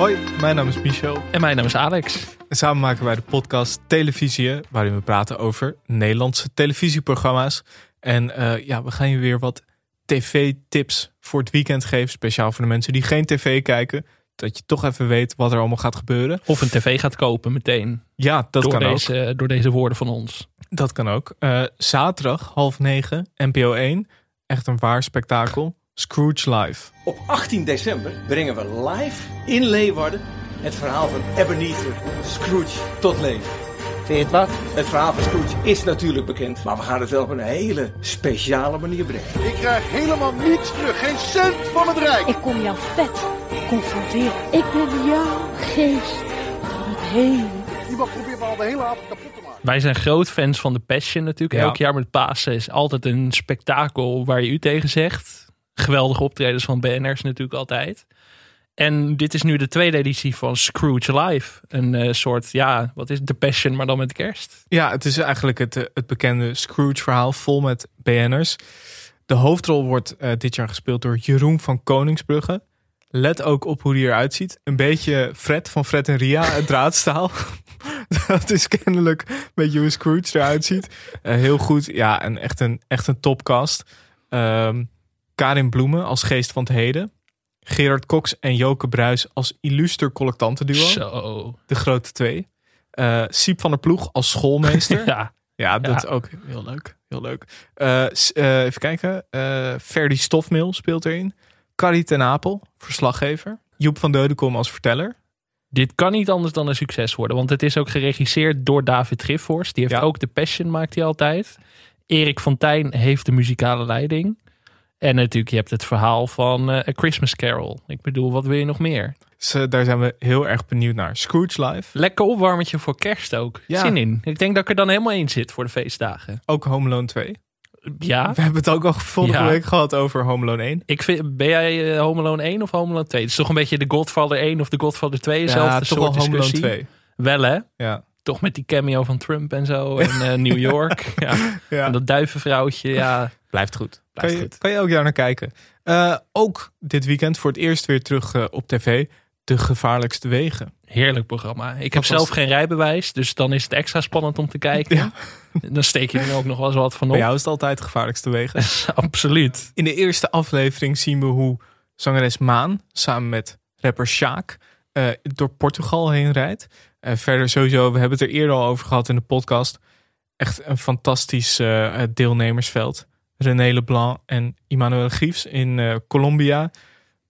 Hoi, mijn naam is Michel. En mijn naam is Alex. En samen maken wij de podcast Televisie, waarin we praten over Nederlandse televisieprogramma's. En uh, ja, we gaan je weer wat tv-tips voor het weekend geven. Speciaal voor de mensen die geen tv kijken. Dat je toch even weet wat er allemaal gaat gebeuren. Of een tv gaat kopen meteen. Ja, dat door kan deze, ook. Door deze woorden van ons. Dat kan ook. Uh, zaterdag half negen, NPO 1. Echt een waar spektakel. Scrooge Live. Op 18 december brengen we live in Leeuwarden het verhaal van Ebenezer Scrooge tot leven. Vind je het wat? Het verhaal van Scrooge is natuurlijk bekend, maar we gaan het wel op een hele speciale manier brengen. Ik krijg helemaal niets terug, geen cent van het Rijk. Ik kom jou vet confronteren. Ik ben jouw geest van het heden. Iemand probeert me al de hele avond kapot te maken. Wij zijn groot fans van de Passion natuurlijk. Ja. Elk jaar met Pasen is altijd een spektakel waar je u tegen zegt. Geweldige optredens van BNR's natuurlijk altijd. En dit is nu de tweede editie van Scrooge Live. Een eh, soort, ja, wat is? The Passion, maar dan met kerst. Ja, het is eigenlijk het, eh, het bekende Scrooge-verhaal vol met BN'ers. De hoofdrol wordt uh, dit jaar gespeeld door Jeroen van Koningsbrugge. Let ook op hoe hij eruit ziet. Een beetje Fred van Fred en Ria, het draadstaal. Dat is kennelijk een beetje hoe Scrooge eruit ziet. Heel goed. Ja, en echt een, echt een topcast. Um, Karin Bloemen als geest van het heden. Gerard Cox en Joke Bruis als illuster collectantenduo. Zo. De grote twee. Uh, Siep van der Ploeg als schoolmeester. ja. Ja, dat Ja. is ook heel leuk. Heel leuk. Uh, s- uh, even kijken. Ferdy Stofmeel speelt erin. Carrie ten Apel, verslaggever. Joep van Deudekom als verteller. Dit kan niet anders dan een succes worden. Want het is ook geregisseerd door David Griffors. Die heeft Ja. ook de Passion, maakt hij altijd. Erik Fontijn heeft de muzikale leiding. En natuurlijk, je hebt het verhaal van eh, A Christmas Carol. Ik bedoel, wat wil je nog meer? Dus uh, daar zijn we heel erg benieuwd naar. Scrooge Live. Lekker opwarmetje voor kerst ook. Ja. Zin in. Ik denk dat ik er dan helemaal in zit voor de feestdagen. Ook Home Alone 2. Ja, We hebben het ook al vorige Ja. week gehad over Home Alone 1. ik vind, ben jij eh, Home Alone 1 of Home Alone 2? Het is toch een beetje de Godfather 1 of de Godfather 2? Ja, toch wel soort Home Alone discussie. 2. Wel hè? Ja. Toch met die cameo van Trump en zo. En eh, New York. ja. ja. En dat duivenvrouwtje. Ja, Blijft goed. Kan, je, kan je elk jaar naar kijken. Uh, ook dit weekend voor het eerst weer terug uh, op tv. De gevaarlijkste wegen. heerlijk programma. Ik heb zelf geen rijbewijs. Dus dan is het extra spannend om te kijken. Ja. Dan steek je er ook nog wel eens wat van op. Bij jou is het altijd gevaarlijkste wegen. Absoluut. In de eerste aflevering zien we hoe zangeres Maan samen met rapper Sjaak uh, door Portugal heen rijdt. Uh, verder sowieso, we hebben het er eerder al over gehad in de podcast. Echt een fantastisch uh, deelnemersveld. René Leblanc en Emmanuel Griefs in uh, Colombia.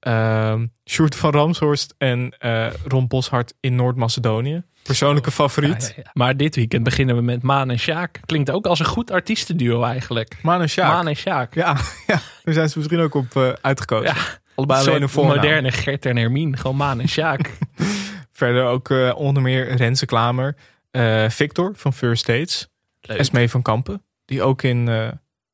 Uh, Sjoerd van Ramshorst en uh, Ron Boshart in Noord-Macedonië. Persoonlijke favoriet. Ja, ja, ja. Maar dit weekend beginnen we met Maan en Sjaak. Klinkt ook als een goed artiestenduo eigenlijk. Maan en Sjaak. Maan en Sjaak. Ja, ja, daar zijn ze misschien ook op uh, uitgekozen. Allebei voornaam. moderne Gert en Hermine. Gewoon Maan en Sjaak. Verder ook uh, onder meer Renze Klamer. Uh, Victor van First Dates. Leuk. Esmee van Kampen. Die ook in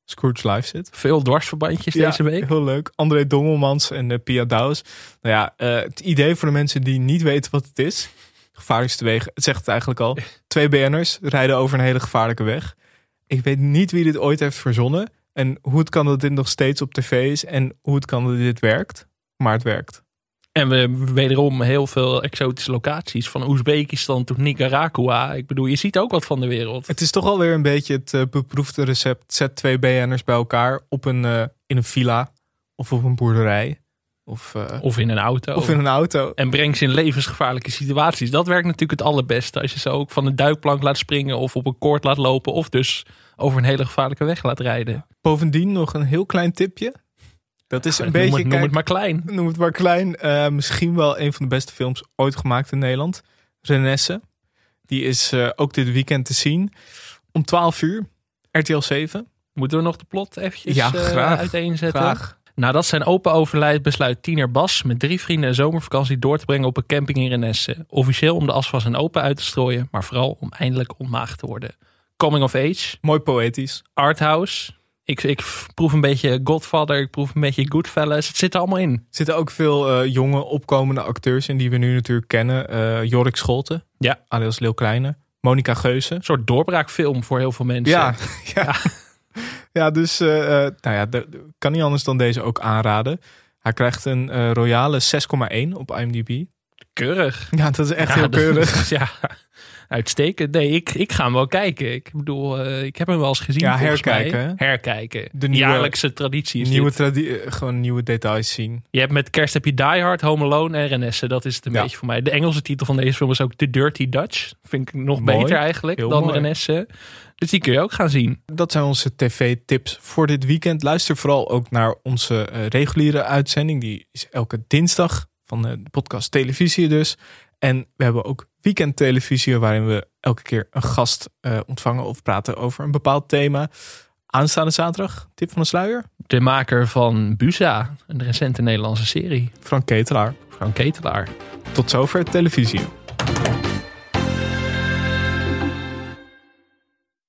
Scrooge Live zit. Veel dwarsverbandjes Ja, deze week. Heel leuk. André Dongelmans en uh, Pia Douws. Nou ja, uh, het idee voor de mensen die niet weten wat het is. Gevaarlijkste wegen. Het zegt het eigenlijk al. Twee BN'ers rijden over een hele gevaarlijke weg. Ik weet niet wie dit ooit heeft verzonnen. En hoe het kan dat dit nog steeds op tv is. En hoe het kan dat dit werkt. Maar het werkt. En we wederom heel veel exotische locaties. Van Oezbekistan tot Nicaragua. Ik bedoel, je ziet ook wat van de wereld. Het is toch alweer een beetje het uh, beproefde recept. Zet twee BN'ers bij elkaar op een, uh, in een villa. Of op een boerderij. Of, uh, of in een auto. Of in een auto. En breng ze in levensgevaarlijke situaties. Dat werkt natuurlijk het allerbeste. Als je ze ook van een duikplank laat springen. Of op een koord laat lopen. Of dus over een hele gevaarlijke weg laat rijden. Bovendien nog een heel klein tipje. Dat is Ja, een noem beetje. Het, noem het maar klein. Noem het maar klein. Uh, misschien wel een van de beste films ooit gemaakt in Nederland. Renesse. Die is uh, ook dit weekend te zien. Om 12 uur. RTL 7. Moeten we nog de plot eventjes ja, uh, graag, uiteenzetten? Graag. Nou, dat zijn open overlijden besluit tiener Bas met drie vrienden een zomervakantie door te brengen op een camping in Renesse. Officieel om de as van zijn opa uit te strooien, maar vooral om eindelijk ontmaagd te worden. Coming of age. Mooi poëtisch. Arthouse. Ik, ik proef een beetje Godfather, ik proef een beetje Goodfellas. Het zit er allemaal in. Er zitten ook veel uh, jonge opkomende acteurs in die we nu natuurlijk kennen. Uh, Jorik Scholten, ja. alias Leeuw Kleine. Monica Geuze. Een soort doorbraakfilm voor heel veel mensen. Ja, ja. ja. ja dus uh, nou ja, kan niet anders dan deze ook aanraden. Hij krijgt een royale 6,1 op IMDb. keurig. Ja, dat is echt Ja, heel keurig. ja, uitstekend. Nee, ik, ik ga hem wel kijken. Ik bedoel, eh, ik heb hem wel eens gezien. Ja, herkijken? Herkijken. De nieuwe- Jaarlijkse traditie is Nieuwe dit. tradi- eh, gewoon nieuwe details zien. Je hebt met kerst heb je Die Hard, Home Alone en Renesse. Dat is het een Ja. beetje voor mij. De Engelse titel van deze film is ook The Dirty Dutch. Vind ik nog Mooi. beter eigenlijk Heel dan mooi. Renesse. Dus die kun je ook gaan zien. Dat zijn onze tv-tips voor dit weekend. Luister vooral ook naar onze eh, reguliere uitzending. Die is elke dinsdag van de podcast Televisie dus. En we hebben ook weekendtelevisie waarin we elke keer een gast eh, ontvangen of praten over een bepaald thema. Aanstaande zaterdag, tip van de sluier, De maker van Busa, een recente Nederlandse serie. Frank Ketelaar. Frank Ketelaar. Tot zover televisie.